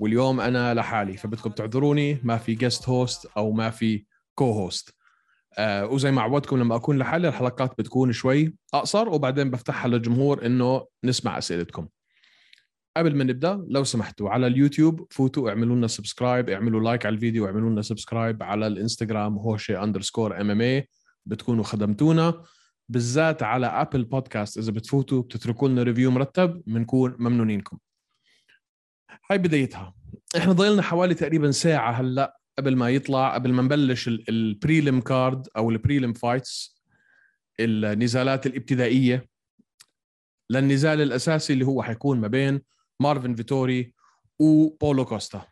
واليوم أنا لحالي فبدكم تعذروني ما في guest host أو ما في co-host آه وزي ما عودتكم لما أكون لحالي الحلقات بتكون شوي أقصر وبعدين بفتحها للجمهور إنه نسمع أسئلتكم. قبل ما نبدأ لو سمحتوا على اليوتيوب فوتوا اعملوا لنا subscribe اعملوا like على الفيديو واعملوا لنا subscribe على الإنستغرام هوشي underscore MMA بتكونوا خدمتونا. بالذات على Apple Podcast إذا بتفوتوا بتتركوا لنا review مرتب بنكون ممنونينكم. هاي بدايتها. إحنا ضلنا حوالي تقريبا ساعة هلأ قبل ما يطلع قبل ما نبلش ال prelim card أو ال prelim fights النزالات الابتدائية. للنزال الأساسي اللي هو حيكون ما بين مارفن فيتوري وبولو كوستا.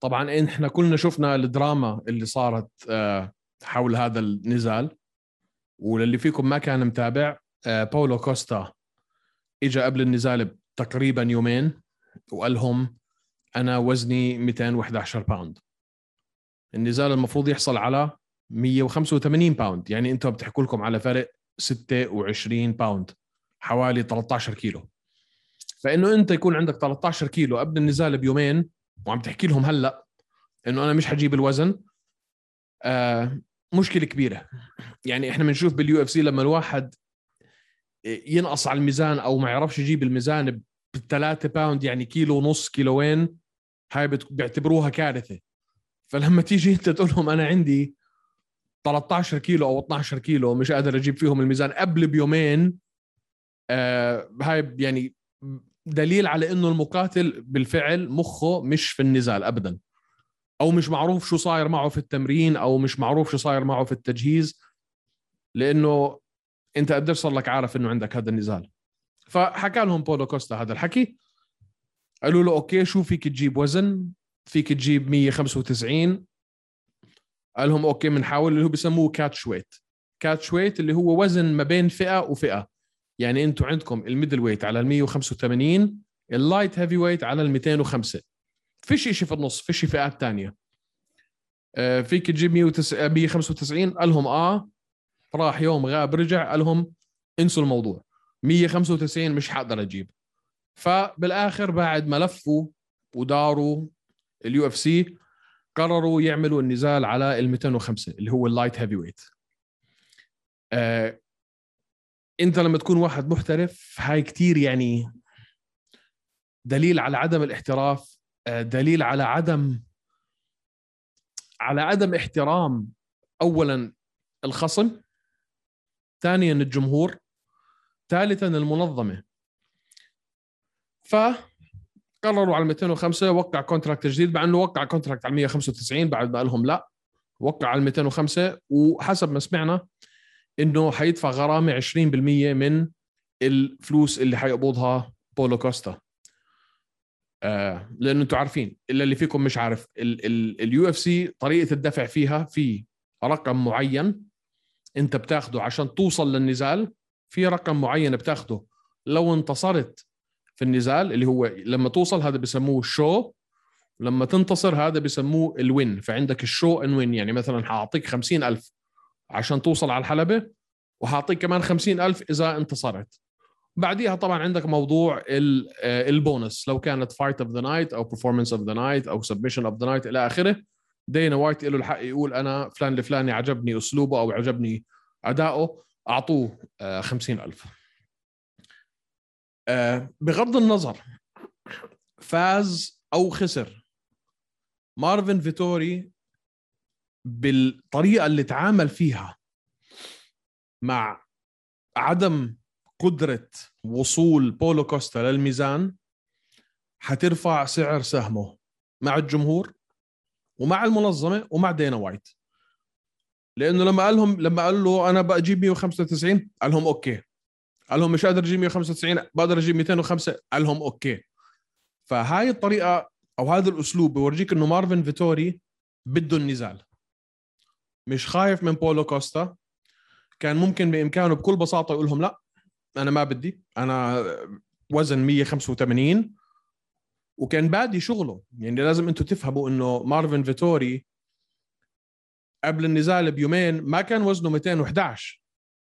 طبعا إحنا كلنا شفنا الدراما اللي صارت آه، حول هذا النزال. وللي فيكم ما كان متابع آه، بولو كوستا اجى قبل النزال تقريبا يومين وقال لهم أنا وزني 211 باوند النزال المفروض يحصل على 185 باوند يعني أنتم بتحكوا لكم على فرق 26 باوند حوالي 13 كيلو. فإنه أنت يكون عندك 13 كيلو قبل النزال بيومين وعم تحكي لهم هلأ إنه أنا مش حجيب الوزن آه مشكلة كبيرة. يعني إحنا بنشوف بال UFC لما الواحد ينقص على الميزان أو ما يعرفش يجيب الميزان بالثلاثة باوند يعني كيلو ونص كيلوين هاي بيعتبروها كارثة. فلما تيجي أنت تقول لهم أنا عندي 13 كيلو أو 12 كيلو مش قادر أجيب فيهم الميزان قبل بيومين آه هاي يعني دليل على إنه المقاتل بالفعل مخه مش في النزال ابدا. أو مش معروف شو صاير معه في التمرين أو مش معروف شو صاير معه في التجهيز لأنه انت قديش صار لك عارف انه عندك هذا النزال؟ فحكى لهم بولو كوستا هذا الحكي. قالوا له okay شو فيك تجيب وزن؟ فيك تجيب 195 قال لهم okay بنحاول اللي هو بسموه catch weight catch weight اللي هو وزن ما بين فئة وفئة. يعني أنتم عندكم ال middle weight على ال 185 ال light heavyweight على ال 205 فيش شيء في النص فيش فئات ثانية آه، فيك تجيب 195 قال لهم آه. راح يوم غاب رجع قال لهم انسوا الموضوع. 195 مش حقدر أجيب. فبالآخر بعد ما لفوا وداروا ال UFC قرروا يعملوا النزال على ال 205 اللي هو ال light heavyweight. آه أنت لما تكون واحد محترف هاي كتير يعني دليل على عدم الاحتراف آه دليل على عدم على عدم احترام اولا الخصم ثانيا الجمهور ثالثا المنظمة. فقرروا على 205 وقع contract جديد مع إنه وقع contract على 195 بعد ما قال لهم. لا وقع على 205 وحسب ما سمعنا إنه حيدفع غرامة 20% من الفلوس اللي حيقبضها بولو كوستا. آه لأنه أنتم عارفين إلا اللي فيكم مش عارف. ال UFC طريقة الدفع فيها في رقم معين انت بتاخده عشان توصل للنزال في رقم معين بتاخده. لو انتصرت في النزال اللي هو لما توصل هذا بسموه ال show لما تنتصر هذا بسموه ال win فعندك ال show and win يعني مثلا حاعطيك خمسين ألف عشان توصل على الحلبة وحاعطيك كمان خمسين ألف إذا انتصرت. بعديها طبعا عندك موضوع آه، البونس. لو كانت fight of the night أو performance of the night أو submission of the night إلى آخره دينا وايت له الحق يقول أنا فلان الفلاني عجبني أسلوبه أو عجبني أداؤه أعطوه آه، خمسين ألف. آه، بغض النظر فاز أو خسر مارفن فيتوري بالطريقة اللي تعامل فيها مع عدم قدرة وصول بولو كوستا للميزان حترفع سعر سهمه مع الجمهور ومع المنظمة ومع دينا وايت. لأنه لما قال لهم لما قال له أنا بجيب 195 قال لهم okay. قال لهم مش قادر أجيب 195 بقدر أجيب 205 قال لهم okay. فهاي الطريقة أو هذا الأسلوب بورجيك إنه مارفن فيتوري بده النزال. مش خايف من بولو كوستا. كان ممكن بإمكانه بكل بساطة يقول لهم لا أنا ما بدي أنا وزن 185 وكان بادي شغله. يعني لازم أنتم تفهموا إنه مارفن فيتوري قبل النزال بيومين ما كان وزنه 211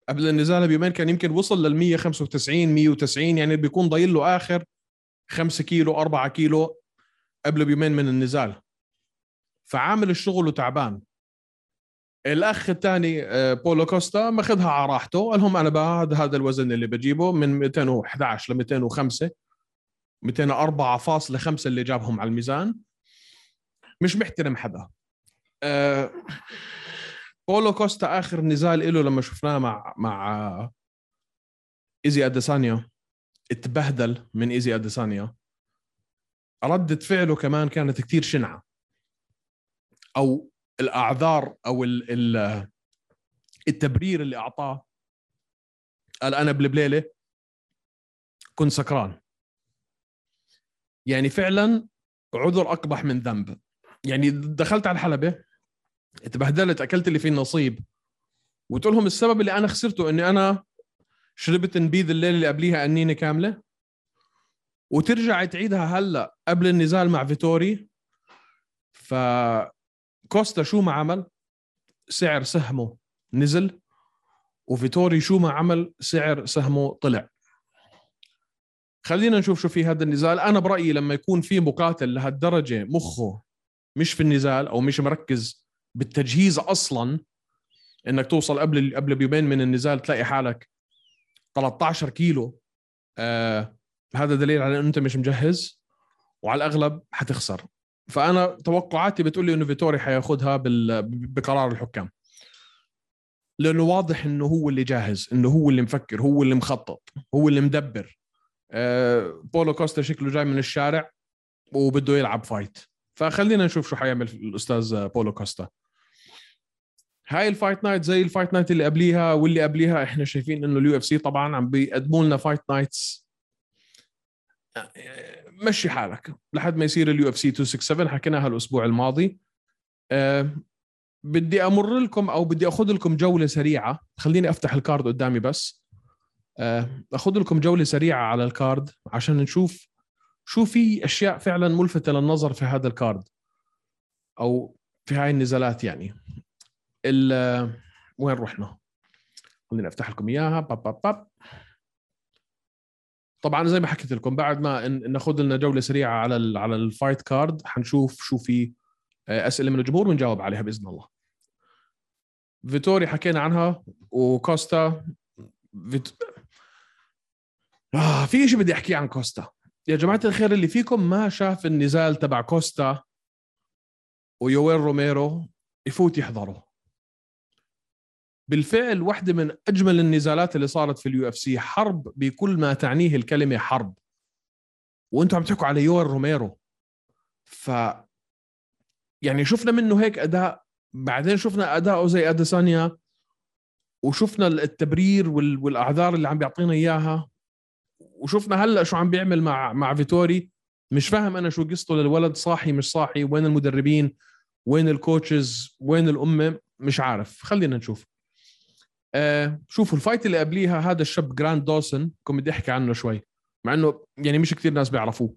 قبل النزال بيومين كان يمكن وصل لل 195 190 يعني بيكون ضايل له آخر 5 كيلو 4 كيلو قبل بيومين من النزال فعامل الشغل وتعبان الأخ الثاني آه، بولو كوستا ماخذها على راحته قال لهم أنا بعد هذا الوزن اللي بجيبه من 211 ل 205 204.5 اللي جابهم على الميزان. مش محترم حدا. أه بولو كوستا آخر نزال له لما شفناه مع مع إيزي اديسانيا اتبهدل من إيزي اديسانيا ردة فعله كمان كانت كتير شنعة. أو الأعذار أو ال التبرير اللي أعطاه. قال أنا بالبليله كنت سكران. يعني فعلا عذر أقبح من ذنب. يعني دخلت على الحلبة تبهدلت أكلت اللي فيه النصيب. وتقول لهم السبب اللي أنا خسرته إني أنا شربت نبيذ الليلة اللي قبليها أنينة كاملة. وترجع تعيدها هلأ قبل النزال مع فيتوري. ف كوستا شو ما عمل؟ سعر سهمه نزل. وفيتوري شو ما عمل؟ سعر سهمه طلع. خلينا نشوف شو في هذا النزال. أنا برأيي لما يكون في مقاتل لهالدرجة مخه مش في النزال أو مش مركز بالتجهيز أصلا إنك توصل قبل قبل بيومين من النزال تلاقي حالك 13 كيلو. آه هذا دليل على إنه أنت مش مجهز وعلى الأغلب حتخسر. فأنا توقعاتي بتقول لي إنه فيتوري حياخذها بقرار الحكام. لأنه واضح إنه هو اللي جاهز إنه هو اللي مفكر هو اللي مخطط هو اللي مدبر. أه بولو كوستا شكله جاي من الشارع وبده يلعب fight. فخلينا نشوف شو حيعمل الأستاذ بولو كوستا. هاي ال fight night زي ال fight night اللي قبليها واللي قبليها إحنا شايفين إنه ال UFC طبعا عم بيقدموا لنا fight nights مشي حالك. لحد ما يصير ال UFC 267 حكيناها الأسبوع الماضي. أه بدي أمر لكم أو بدي أخذ لكم جولة سريعة. خليني أفتح ال card قدامي بس. أه أخذ لكم جولة سريعة على ال card عشان نشوف شو في أشياء فعلا ملفتة للنظر في هذا ال card؟ أو في هاي النزالات يعني. وين رحنا؟ خليني أفتح لكم إياها. باب باب باب. طبعا زي ما حكيت لكم بعد ما ناخذ لنا جولة سريعة على على ال fight card حنشوف شو في آه، أسئلة من الجمهور ونجاوب عليها بإذن الله. فيتوري حكينا عنها وكوستا فيت... آه في شيء بدي أحكيه عن كوستا. يا جماعة الخير اللي فيكم ما شاف النزال تبع كوستا و يوال روميرو يفوت يحضره. بالفعل واحدة من أجمل النزالات اللي صارت في ال UFC حرب بكل ما تعنيه الكلمة حرب. وأنتم عم تحكوا على يوال روميرو. ف يعني شفنا منه هيك أداء بعدين شفنا أداؤه زي أديسانيا وشفنا التبرير والأعذار اللي عم بيعطينا إياها. وشفنا هلأ شو عم بيعمل مع مع فيتوري. مش فاهم أنا شو قصته للولد صاحي مش صاحي وين المدربين وين ال coaches وين الأمة؟ مش عارف. خلينا نشوف. آه شوفوا ال fight اللي قبليها هذا الشاب جراند دوسن كنت بدي أحكي عنه شوي مع إنه يعني مش كثير ناس بيعرفوه.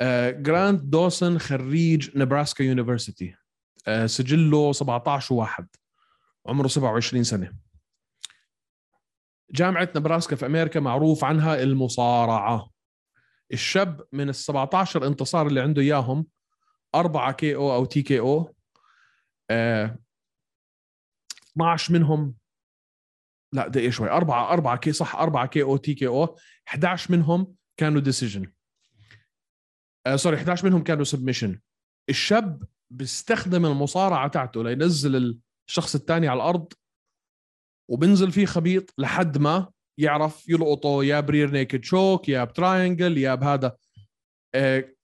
آه جراند دوسن خريج نبراسكا university آه سجله 17 واحد. عمره 27 سنة. جامعة نبراسكا في أمريكا معروف عنها المصارعة. الشاب من ال 17 انتصار اللي عنده إياهم أربعة KO أو TKO 12 منهم لا دقيقة شوي أربعة أربعة K صح أربعة كي أو تي كي أو 11 منهم كانوا decision آه sorry 11 منهم كانوا submission الشاب بيستخدم المصارعة تاعته لينزل الشخص الثاني على الأرض وبنزل فيه خبيط لحد ما يعرف يلقطه يا ب rear naked choke يا ب triangle يا بهذا. آه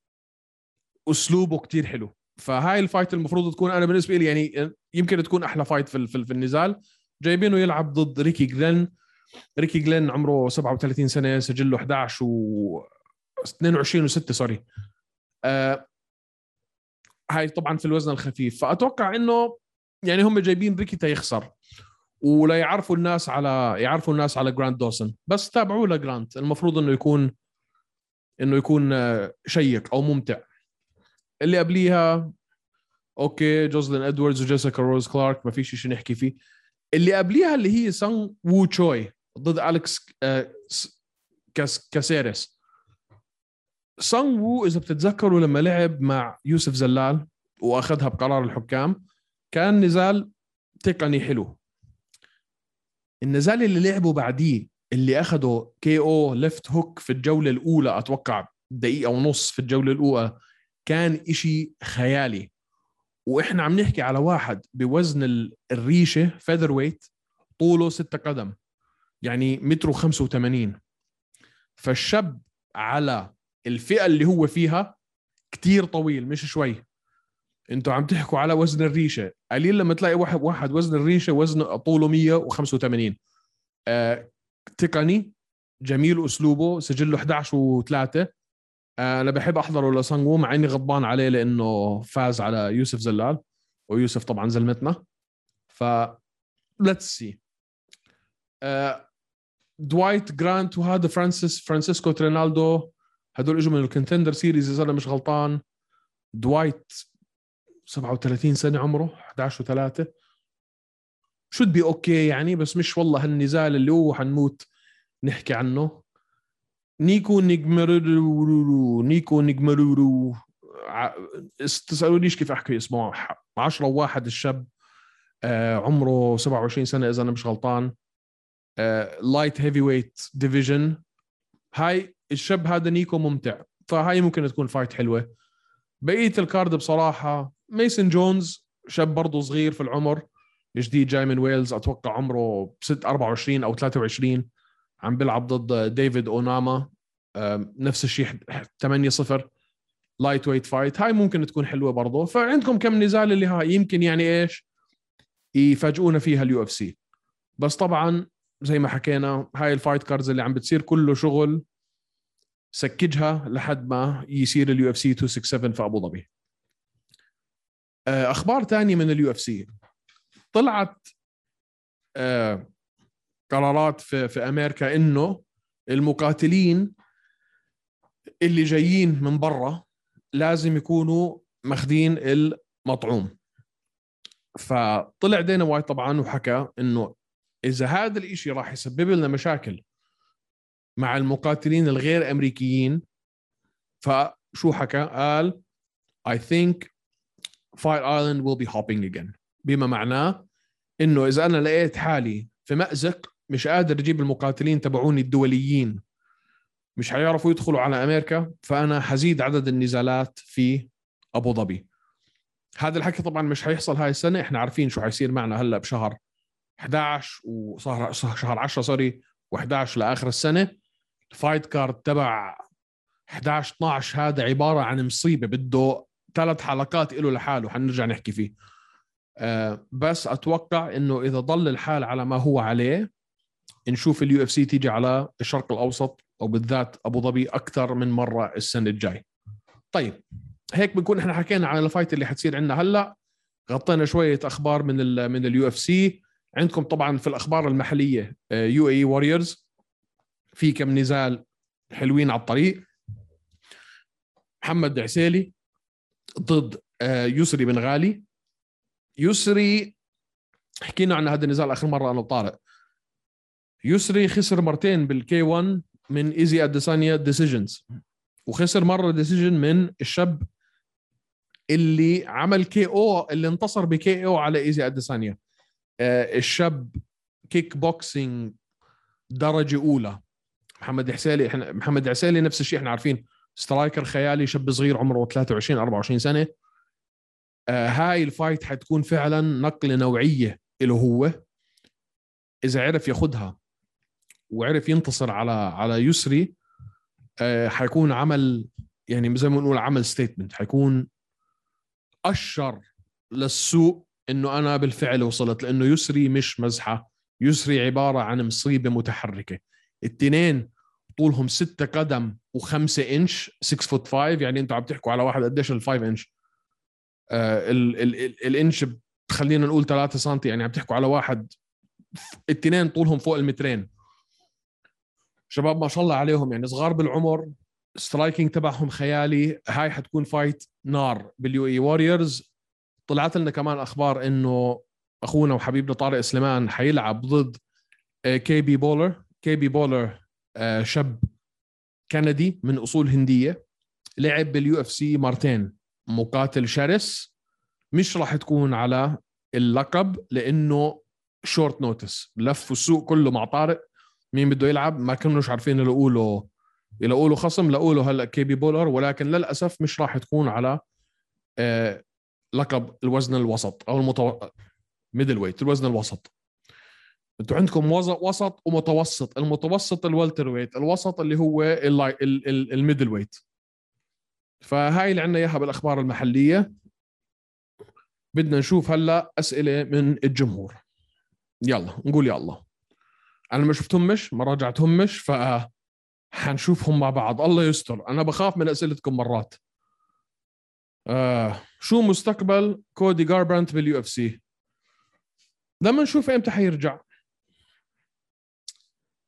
أسلوبه كتير حلو. فهاي ال fight المفروض تكون أنا بالنسبة لي يعني يمكن تكون أحلى fight في, في, النزال. جايبينه يلعب ضد ريكي جلين. ريكي جلين عمره 37 سنة سجله 11 و 22 و6 sorry. آه هاي طبعا في الوزن الخفيف. فأتوقع إنه يعني هم جايبين ريكي تيخسر ولا يعرفوا الناس على يعرفوا الناس على جرانت دوسن. بس تابعوه لجرانت. المفروض إنه يكون إنه يكون آه، شيق أو ممتع. اللي قبليها okay جوزلين إدواردز وجيسيكا روز كلارك ما فيش شيء نحكي فيه. اللي قبليها اللي هي سانغ وو تشوي ضد أليكس آه، كاس كاسيريس. سانغ وو إذا بتتذكروا لما لعب مع يوسف زلال وأخذها بقرار الحكام كان نزال تقني حلو. النزال اللي لعبه بعديه اللي اخذه KO left hook في الجولة الأولى أتوقع دقيقة ونص في الجولة الأولى كان إشي خيالي. وإحنا عم نحكي على واحد بوزن الريشة فيذر ويت طوله ستة قدم يعني متر و85 فالشاب على الفئة اللي هو فيها كتير طويل مش شوي. أنتوا عم تحكوا على وزن الريشة. قليل لما تلاقي واحد واحد وزن الريشة وزنه طوله 185 آه تقني جميل أسلوبه سجله 11 و3 آه أنا بحب أحضره لسانغو مع إني غضبان عليه لأنه فاز على يوسف زلال ويوسف طبعا زلمتنا. ف let's see دوايت جرانت وهذا فرانسيس فرانسيسكو ترينالدو هدول إجوا من ال contender series إذا أنا مش غلطان. دوايت 37 سنة عمره 11 و3 should be okay يعني بس مش والله هالنزال اللي هو حنموت نحكي عنه. نيكو نيجمرورو نيكو نيجمرورو تسألونيش كيف أحكي اسمه 10 واحد الشاب آه عمره 27 سنة إذا أنا مش غلطان. light heavyweight division هاي الشاب هذا نيكو ممتع فهاي ممكن تكون fight حلوة. بقية ال card بصراحة ميسن جونز شاب برضه صغير في العمر جديد جاي من ويلز أتوقع عمره 6 24 أو 23 عم بيلعب ضد ديفيد أوناما نفس الشيء 8 0 lightweight fight هاي ممكن تكون حلوة برضه. فعندكم كم نزال اللي هاي؟ يمكن يعني إيش؟ يفاجئونا فيها ال UFC. بس طبعا زي ما حكينا هاي ال fight cards اللي عم بتصير كله شغل سكجها لحد ما يصير ال UFC 267 في أبو ظبي. أخبار تانية من ال UFC طلعت آه، قرارات في, في أمريكا إنه المقاتلين اللي جايين من برا لازم يكونوا ماخذين المطعوم. فطلع دينا وايت طبعا وحكى إنه إذا هذا الإشي راح يسبب لنا مشاكل مع المقاتلين الغير أمريكيين فشو حكى؟ قال I think Fight Island will be hopping again. بما معناه إنه إذا أنا لقيت حالي في مأزق مش قادر أجيب المقاتلين تبعوني الدوليين. مش حيعرفوا يدخلوا على أمريكا فأنا حزيد عدد النزالات في أبو ظبي. هذا الحكي طبعا مش حيحصل هاي السنة. إحنا عارفين شو حيصير معنا هلأ بشهر 11 وصار شهر 10 سوري و11 لآخر السنة. ال fight card تبع 11 12 هذا عبارة عن مصيبة بده ثلاث حلقات له لحاله حنرجع نحكي فيه. أه بس أتوقع إنه إذا ضل الحال على ما هو عليه نشوف ال UFC تيجي على الشرق الأوسط أو بالذات أبو ظبي أكثر من مرة السنة الجاي. طيب هيك بنكون إحنا حكينا عن ال fight اللي حتصير عندنا هلأ. غطينا شوية أخبار من ال من ال UFC. عندكم طبعا في الأخبار المحلية UAE Warriors في كم نزال حلوين على الطريق. محمد عسيلي ضد آه، يسري بن غالي. يسري حكينا عن هذا النزال آخر مرة أنا وطارق يسري خسر مرتين بال K 1 من ايزي اديسانيا decisions وخسر مرة decision من الشاب اللي عمل KO اللي انتصر ب KO على ايزي اديسانيا آه الشاب كيك بوكسينج درجة أولى. محمد حسيلي إحنا محمد عسيلي نفس الشيء إحنا عارفين. striker خيالي شاب صغير عمره 23 24 سنة. آه هاي ال fight حتكون فعلا نقلة نوعية له هو. إذا عرف ياخذها وعرف ينتصر على على يسري آه حيكون عمل يعني زي ما نقول عمل statement حيكون أشر للسوق إنه أنا بالفعل وصلت لأنه يسري مش مزحة. يسري عبارة عن مصيبة متحركة. التنين طولهم 6 قدم و5 انش 6 foot 5 يعني أنتوا عم تحكوا على واحد قديش ال 5 انش ال ال ال الانش خلينا نقول 3 سم يعني عم تحكوا على واحد الاثنين طولهم فوق المترين. شباب ما شاء الله عليهم يعني صغار بالعمر striking تبعهم خيالي هاي حتكون fight نار بال UAE Warriors طلعت لنا كمان أخبار إنه أخونا وحبيبنا طارق سليمان حيلعب ضد KB بولر KB بولر شاب كندي من أصول هندية لعب بال UFC مرتين مقاتل شرس. مش راح تكون على اللقب لأنه short notice لفوا السوق كله مع طارق. مين بده يلعب؟ ما كانوش عارفين يلاقوا له يلاقوا له خصم لقوا له هلأ KB بولر. ولكن للأسف مش راح تكون على آه لقب الوزن الوسط أو المتو... middleweight الوزن الوسط. أنتوا عندكم وسط ومتوسط. المتوسط ال welterweight الوسط اللي هو ال middleweight. فهاي اللي عندنا إياها بالأخبار المحلية. بدنا نشوف هلأ أسئلة من الجمهور. يلا نقول الله. أنا ما شفتهمش ما راجعتهمش ف حنشوفهم مع بعض. الله يستر. أنا بخاف من أسئلتكم مرات. آه شو مستقبل كودي جاربرانت بال UFC؟ لما نشوف إمتى حيرجع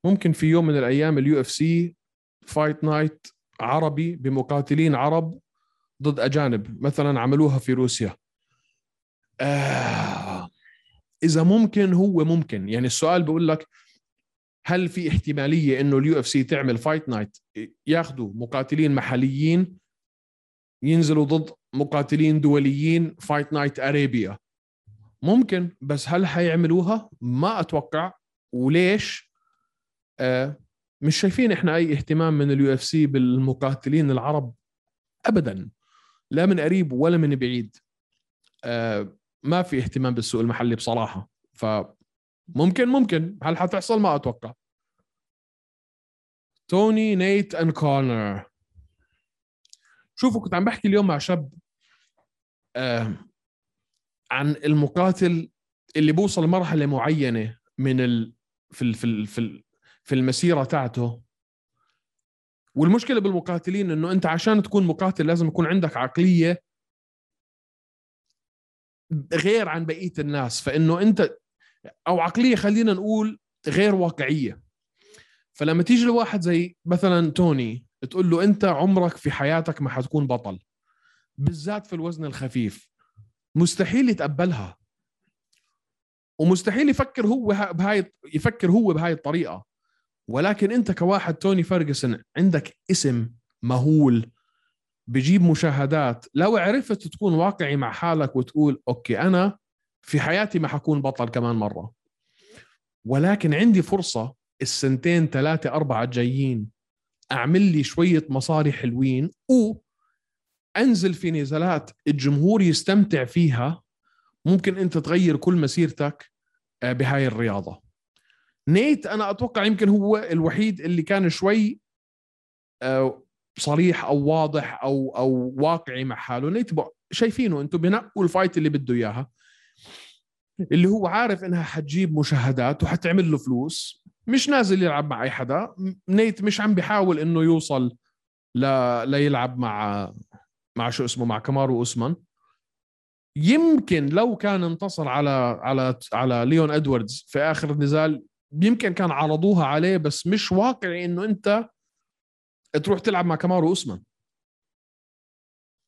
ممكن في يوم من الأيام ال UFC fight night عربي بمقاتلين عرب ضد أجانب مثلا عملوها في روسيا. آه إذا ممكن هو ممكن. يعني السؤال بيقول لك هل في احتمالية إنه ال UFC تعمل fight night ياخذوا مقاتلين محليين ينزلوا ضد مقاتلين دوليين fight night Arabia ممكن بس هل حيعملوها؟ ما أتوقع. وليش؟ مش شايفين إحنا أي اهتمام من ال UFC بالمقاتلين العرب؟ ابدا. لا من قريب ولا من بعيد. آه ما في اهتمام بالسوق المحلي بصراحة. فممكن ممكن. هل حتحصل؟ ما أتوقع. توني نيت and كونر. شوفوا كنت عم بحكي اليوم مع شاب آه عن المقاتل اللي بوصل مرحله معينة من ال في ال في ال في, ال في المسيرة تاعته. والمشكلة بالمقاتلين إنه أنت عشان تكون مقاتل لازم يكون عندك عقلية غير عن بقية الناس. فإنه أنت أو عقلية خلينا نقول غير واقعية. فلما تيجي لواحد زي مثلا توني تقول له أنت عمرك في حياتك ما حتكون بطل. بالذات في الوزن الخفيف. مستحيل يتقبلها. ومستحيل يفكر هو بهاي يفكر هو بهاي الطريقة. ولكن انت كواحد توني فيرجسون عندك اسم مهول بجيب مشاهدات لو عرفت تكون واقعي مع حالك وتقول okay أنا في حياتي ما حكون بطل كمان مرة. ولكن عندي فرصة السنتين ثلاثة أربعة جايين أعمل لي شوية مصاري حلوين و أنزل في نزالات الجمهور يستمتع فيها ممكن أنت تغير كل مسيرتك آه، بهاي الرياضة. نيت أنا أتوقع يمكن هو الوحيد اللي كان شوي آه، صريح أو واضح أو أو واقعي مع حاله. نيت شايفينه أنتم بنقوا ال fight اللي بده إياها اللي هو عارف إنها حتجيب مشاهدات وحتعمل له فلوس مش نازل يلعب مع أي حدا. نيت مش عم بيحاول إنه يوصل ل... ليلعب مع مع شو اسمه مع كمارو أوسمان. يمكن لو كان انتصر على على على ليون إدواردز في آخر النزال يمكن كان عرضوها عليه بس مش واقعي إنه أنت تروح تلعب مع كمارو أوسمان.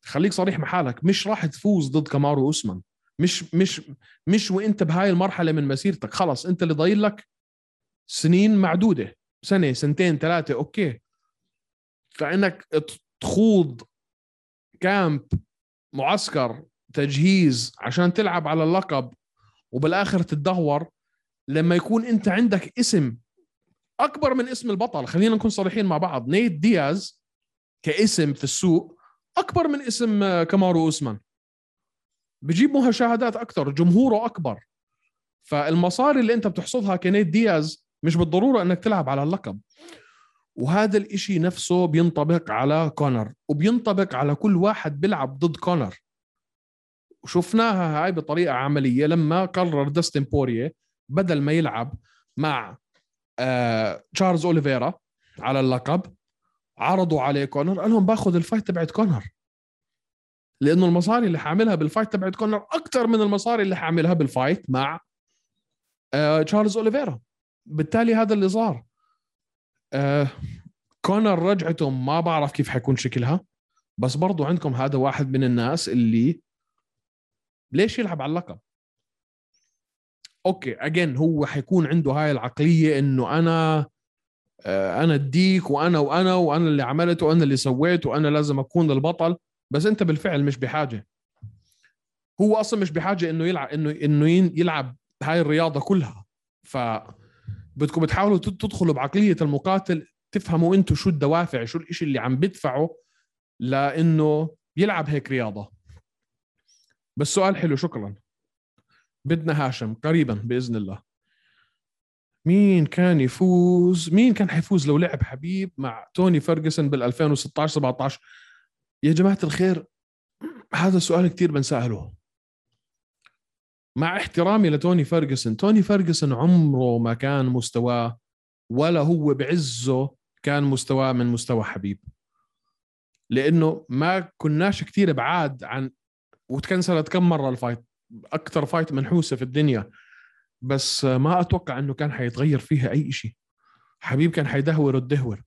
خليك صريح مع حالك مش راح تفوز ضد كمارو أوسمان. مش مش مش وأنت بهاي المرحلة من مسيرتك. خلص أنت اللي ضايل لك سنين معدودة. سنة سنتين ثلاثة okay. فإنك تخوض camp معسكر تجهيز عشان تلعب على اللقب وبالآخر تتدهور لما يكون انت عندك اسم اكبر من اسم البطل خلينا نكون صريحين مع بعض. نيت دياز كاسم في السوق اكبر من اسم كامارو اوسمان. بجيب مشاهدات أكثر جمهوره أكبر. فالمصاري اللي أنت بتحصدها كنيت دياز مش بالضرورة إنك تلعب على اللقب. وهذا الإشي نفسه بينطبق على كونر وبينطبق على كل واحد بيلعب ضد كونر. وشفناها هاي بطريقة عملية لما قرر داستن بوريه بدل ما يلعب مع آه تشارلز أوليفيرا على اللقب عرضوا عليه كونر قال لهم باخذ ال fight تبعت كونر. لأنه المصاري اللي حاعملها بال fight تبعت كونر أكثر من المصاري اللي حاعملها بال fight مع آه تشارلز أوليفيرا. بالتالي هذا اللي صار. آه كونر رجعته ما بعرف كيف حيكون شكلها. بس برضو عندكم هذا واحد من الناس اللي ليش يلعب على اللقب؟ okay again هو حيكون عنده هاي العقلية إنه أنا آه، أنا الديك وأنا وأنا وأنا اللي عملت وأنا اللي سويت وأنا لازم أكون البطل. بس أنت بالفعل مش بحاجة. هو أصلا مش بحاجة إنه يلعب إنه إنه يلعب هاي الرياضة كلها. ف بدكم تحاولوا تدخلوا بعقلية المقاتل تفهموا أنتم شو الدوافع شو الشيء اللي عم بدفعه لإنه يلعب هيك رياضة. بس سؤال حلو شكرا. بدنا هاشم قريبا بإذن الله. مين كان يفوز؟ مين كان حيفوز لو لعب حبيب مع توني فرجسون بال 2016 17 يا جماعة الخير هذا السؤال كثير بنسأله. مع احترامي لتوني فرجسون توني فرجسون عمره ما كان مستواه ولا هو بعزه كان مستواه من مستوى حبيب. لأنه ما كناش كثير بعاد عن وت cancelت كم مرة ال fight؟ أكثر fight منحوسه في الدنيا بس ما أتوقع انه كان حيتغير فيها اي شيء حبيب كان حيدهور الدهور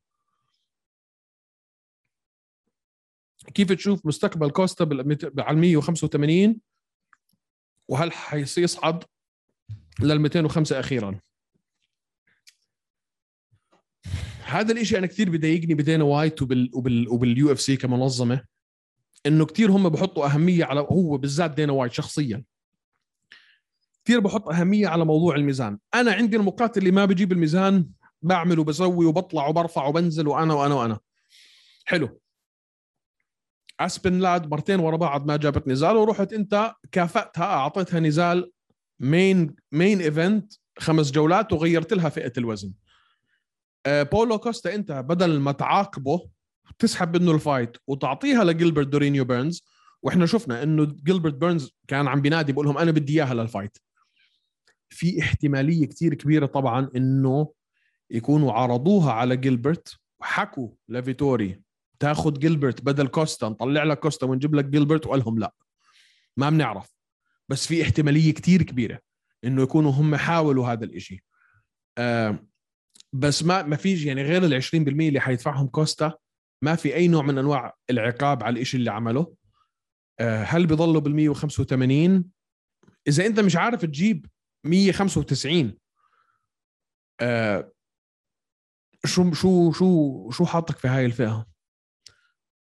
كيف تشوف مستقبل كوستا على 185 وهل حيصعد لل 205 أخيرا هذا الاشي أنا كثير بضايقني بدينا وايت وبال وبال وبال UFC كمنظمه إنه كثير هم بحطوا أهمية على هو بالذات دينا وايت شخصيا. كثير بحط أهمية على موضوع الميزان. أنا عندي المقاتل اللي ما بجيب الميزان بعمل وبسوي وبطلع وبرفع وبنزل وأنا وأنا وأنا. حلو. أسبن لاد مرتين ورا بعض ما جابت نزال ورحت أنت كافأتها أعطيتها نزال main main event خمس جولات وغيرت لها فئة الوزن. آه، باولو كوستا أنت بدل ما تعاقبه تسحب منه ال fight وتعطيها لجيلبرت دورينيو بيرنز. وإحنا شفنا إنه جيلبرت بيرنز كان عم بينادي بقول لهم أنا بدي إياها لل fight. في احتمالية كثير كبيرة طبعا إنه يكونوا عرضوها على جيلبرت وحكوا لفيتوري تاخذ جيلبرت بدل كوستا نطلع لك كوستا ونجيب لك جيلبرت وقال لهم لا. ما بنعرف. بس في احتمالية كثير كبيرة إنه يكونوا هم حاولوا هذا الإشي. آه بس ما ما فيش يعني غير ال 20% اللي حيدفعهم كوستا ما في أي نوع من أنواع العقاب على الإشي اللي عمله. آه هل بيضلوا بال 185 إذا أنت مش عارف تجيب 195 آه شو شو شو شو حاطك في هاي الفئة؟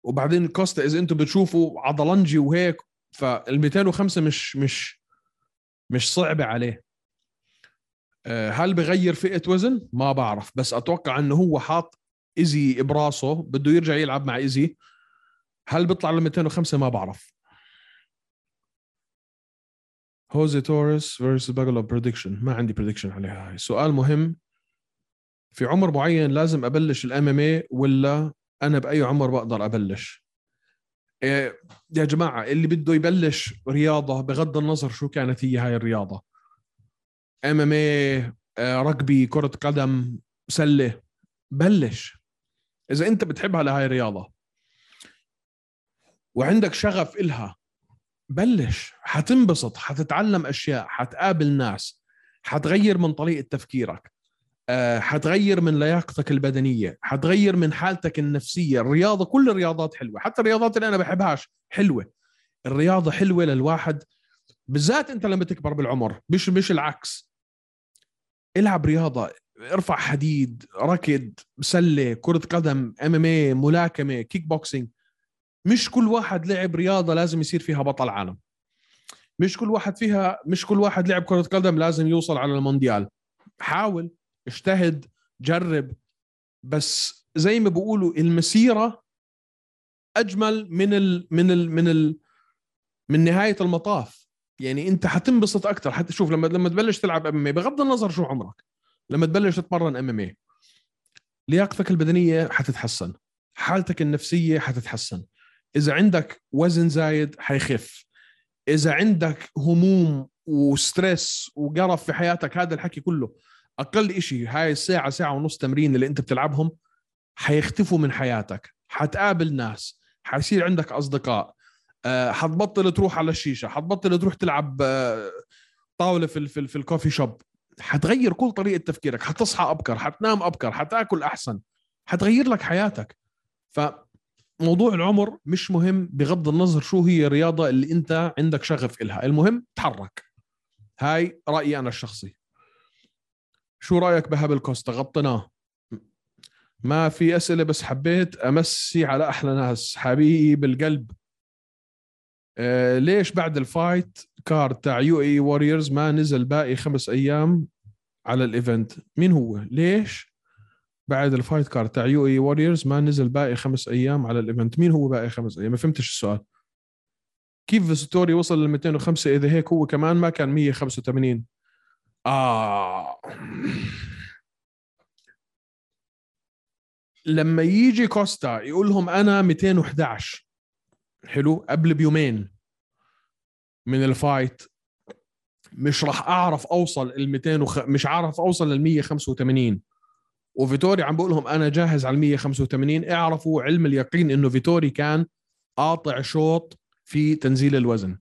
وبعدين كوستا إذا أنتم بتشوفوا عضلنجي وهيك فال 205 مش مش مش صعبة عليه. آه، هل بغير فئة وزن؟ ما بعرف بس أتوقع إنه هو حاط ايزي براسه بده يرجع يلعب مع ايزي هل بيطلع ل 205 ما بعرف. هوزي توريس versus باجلو prediction ما عندي prediction عليها هاي. سؤال مهم. في عمر معين لازم أبلش ال MMA ولا أنا بأي عمر بقدر أبلش؟ إيه يا جماعة اللي بده يبلش رياضة بغض النظر شو كانت هي هاي الرياضة. MMA ركبي كرة قدم سلة. بلش. إذا أنت بتحبها لهاي الرياضة وعندك شغف إلها بلش حتنبسط حتتعلم أشياء حتقابل ناس حتغير من طريقة تفكيرك آه، حتغير من لياقتك البدنية حتغير من حالتك النفسية. الرياضة كل الرياضات حلوة حتى الرياضات اللي أنا بحبهاش حلوة. الرياضة حلوة للواحد بالذات أنت لما تكبر بالعمر مش مش العكس. العب رياضة ارفع حديد ركض سلة كرة قدم MMA ملاكمة كيك بوكسينج مش كل واحد لعب رياضة لازم يصير فيها بطل عالم. مش كل واحد فيها مش كل واحد لعب كرة قدم لازم يوصل على المونديال. حاول اجتهد جرب. بس زي ما بيقولوا المسيرة أجمل من ال من ال من ال من نهاية المطاف. يعني أنت حتنبسط أكثر حتى شوف لما لما تبلش تلعب MMA بغض النظر شو عمرك. لما تبلش تتمرن MMA لياقتك البدنية حتتحسن. حالتك النفسية حتتحسن. إذا عندك وزن زايد حيخف. إذا عندك هموم و stress وقرف في حياتك هذا الحكي كله أقل إشي هاي الساعة ساعة ونص تمرين اللي أنت بتلعبهم حيختفوا من حياتك. حتقابل ناس حيصير عندك أصدقاء. آه، حتبطل تروح على الشيشة حتبطل تروح تلعب آه، طاولة في في, في الكوفي شوب. حتغير كل طريقة تفكيرك حتصحى أبكر حتنام أبكر حتاكل أحسن حتغير لك حياتك. فموضوع العمر مش مهم بغض النظر شو هي الرياضة اللي أنت عندك شغف إلها. المهم تحرك. هاي رأيي أنا الشخصي. شو رأيك بهابل كوستا غطيناه ما في أسئلة بس حبيت أمسي على أحلى ناس حبيب القلب. آه ليش بعد ال fight card تاع UAE Warriors ما نزل باقي خمس أيام على ال event. مين هو؟ ليش بعد ال fight card تاع UAE Warriors ما نزل باقي خمس أيام على ال event؟ مين هو باقي خمس أيام؟ ما فهمتش السؤال. كيف فيتوري وصل لل 205 إذا هيك هو كمان ما كان 185 آه. لما يجي كوستا يقول لهم أنا 211 حلو؟ قبل بيومين. من ال fight. مش راح أعرف أوصل ال 200 وخ... مش عارف أوصل لل 185 وفيتوري عم بقول لهم أنا جاهز على ال 185 اعرفوا علم اليقين إنه فيتوري كان قاطع شوط في تنزيل الوزن.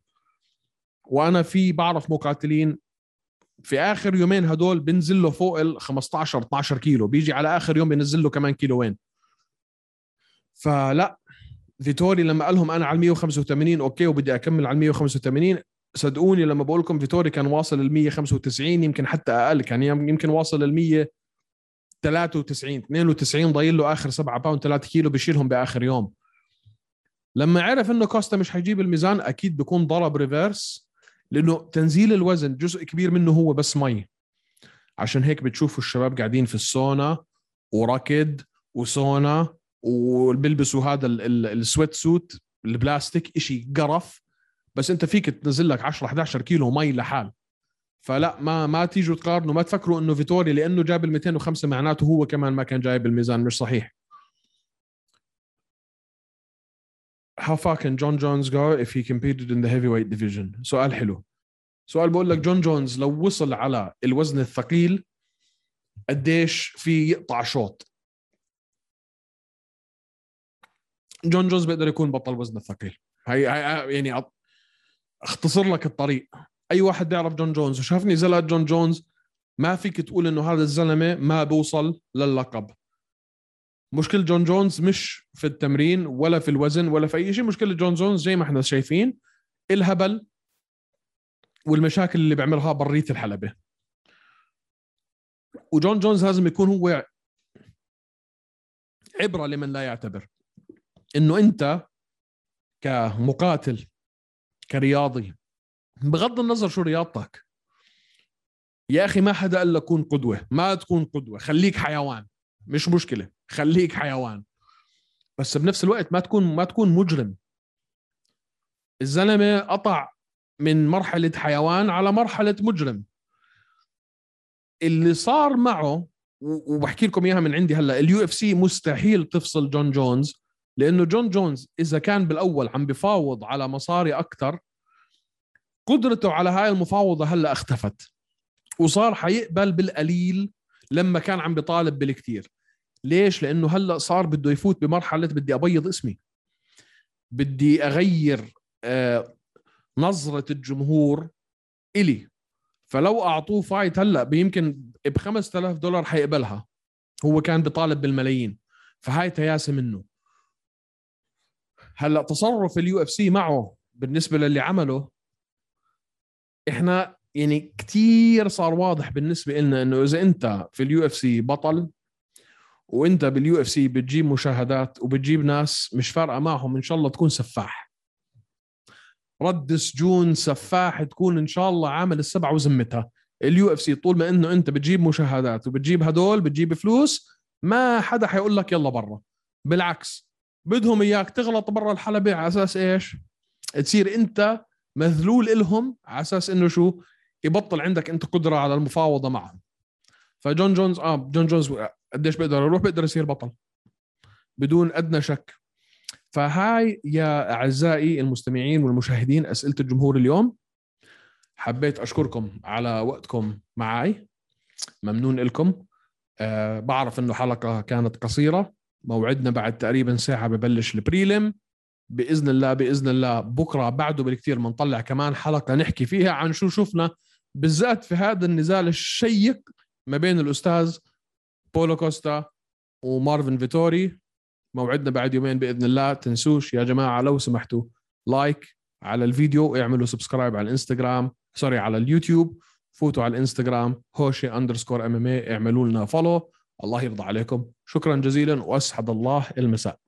وأنا في بعرف مقاتلين في آخر يومين هدول بنزل له فوق ال 15 12 كيلو. بيجي على آخر يوم بينزل له كمان كيلوين. فلا فيتوري لما قال لهم أنا على 185 أوكي وبدي أكمل على 185 صدقوني لما بقول لكم فيتوري كان واصل ال 195 يمكن حتى أقل كان يمكن واصل ال 193 92 ضايل له آخر 7 باوند 3 كيلو بيشيلهم بآخر يوم. لما عرف إنه كوستا مش حيجيب الميزان أكيد بيكون ضرب reverse لأنه تنزيل الوزن جزء كبير منه هو بس مي. عشان هيك بتشوفوا الشباب قاعدين في السونا وركض وسونا وبيلبسوا هذا ال- ال- ال sweat suit البلاستيك إشي قرف بس أنت فيك تنزل لك 10 11 كيلو مي لحال فلا ما ما تيجوا تقارنوا ما تفكروا إنه فيتوري لأنه جاب ال 205 معناته هو كمان ما كان جايب الميزان مش صحيح How far can Jon Jones go if he competed in the heavyweight division؟ سؤال حلو. سؤال بقول لك جون جونز لو وصل على الوزن الثقيل قديش فيه يقطع شوط؟ جون جونز بيقدر يكون بطل وزن الثقيل. هي, يعني اختصر لك الطريق. أي واحد بيعرف جون جونز وشاف نزالات جون جونز ما فيك تقول إنه هذا الزلمة ما بوصل للقب. مشكلة جون جونز مش في التمرين ولا في الوزن ولا في أي شيء مشكلة جون جونز زي ما إحنا شايفين الهبل والمشاكل اللي بيعملها برية الحلبة وجون جونز لازم يكون هو عبرة لمن لا يعتبر إنه أنت كمقاتل كرياضي بغض النظر شو رياضتك يا أخي ما حدا قال لك كون قدوة ما تكون قدوة خليك حيوان مش مشكلة خليك حيوان. بس بنفس الوقت ما تكون ما تكون مجرم. الزلمة قطع من مرحلة حيوان على مرحلة مجرم. اللي صار معه وبحكي لكم إياها من عندي هلأ ال UFC مستحيل تفصل جون جونز لأنه جون جونز إذا كان بالأول عم بفاوض على مصاري أكثر قدرته على هاي المفاوضة هلأ اختفت. وصار حيقبل بالقليل لما كان عم بيطالب بالكثير ليش؟ لأنه هلأ صار بده يفوت بمرحلة بدي أبيض اسمي. بدي أغير آه، نظرة الجمهور إلي. فلو أعطوه fight هلأ يمكن ب 5000 دولار حيقبلها. هو كان بيطالب بالملايين. فهاي تياسة منه. هلا تصرف ال UFC معه بالنسبة للي عمله إحنا يعني كتير صار واضح بالنسبة لنا إنه إذا أنت في ال UFC بطل وأنت بال UFC بتجيب مشاهدات وبتجيب ناس مش فارقة معهم إن شاء الله تكون سفاح. رد سجون سفاح تكون إن شاء الله عامل السبعة وزمتها. ال UFC طول ما إنه أنت بتجيب مشاهدات وبتجيب هدول بتجيب فلوس ما حدا حيقول لك يلا برا. بالعكس بدهم إياك تغلط برا الحلبة على أساس إيش؟ تصير أنت مذلول إلهم على أساس إنه شو؟ يبطل عندك أنت قدرة على المفاوضة معهم. فجون جونز آه جون جونز قديش بيقدر يروح؟ بيقدر يصير بطل. بدون أدنى شك. فهاي يا أعزائي المستمعين والمشاهدين أسئلة الجمهور اليوم. حبيت أشكركم على وقتكم معي ممنون لكم أه بعرف إنه حلقة كانت قصيرة. موعدنا بعد تقريبا ساعة ببلش البريلم. بإذن الله بإذن الله بكرة بعده بالكثير بنطلع كمان حلقة نحكي فيها عن شو شفنا بالذات في هذا النزال الشيق ما بين الأستاذ باولو كوستا ومارفن فيتوري. موعدنا بعد يومين بإذن الله. تنسوش يا جماعة لو سمحتوا like على الفيديو اعملوا subscribe على الإنستغرام sorry على اليوتيوب. فوتوا على الإنستغرام هوشي underscore MM اعملوا لنا follow الله يرضى عليكم. شكرا جزيلا وأسعد الله المساء.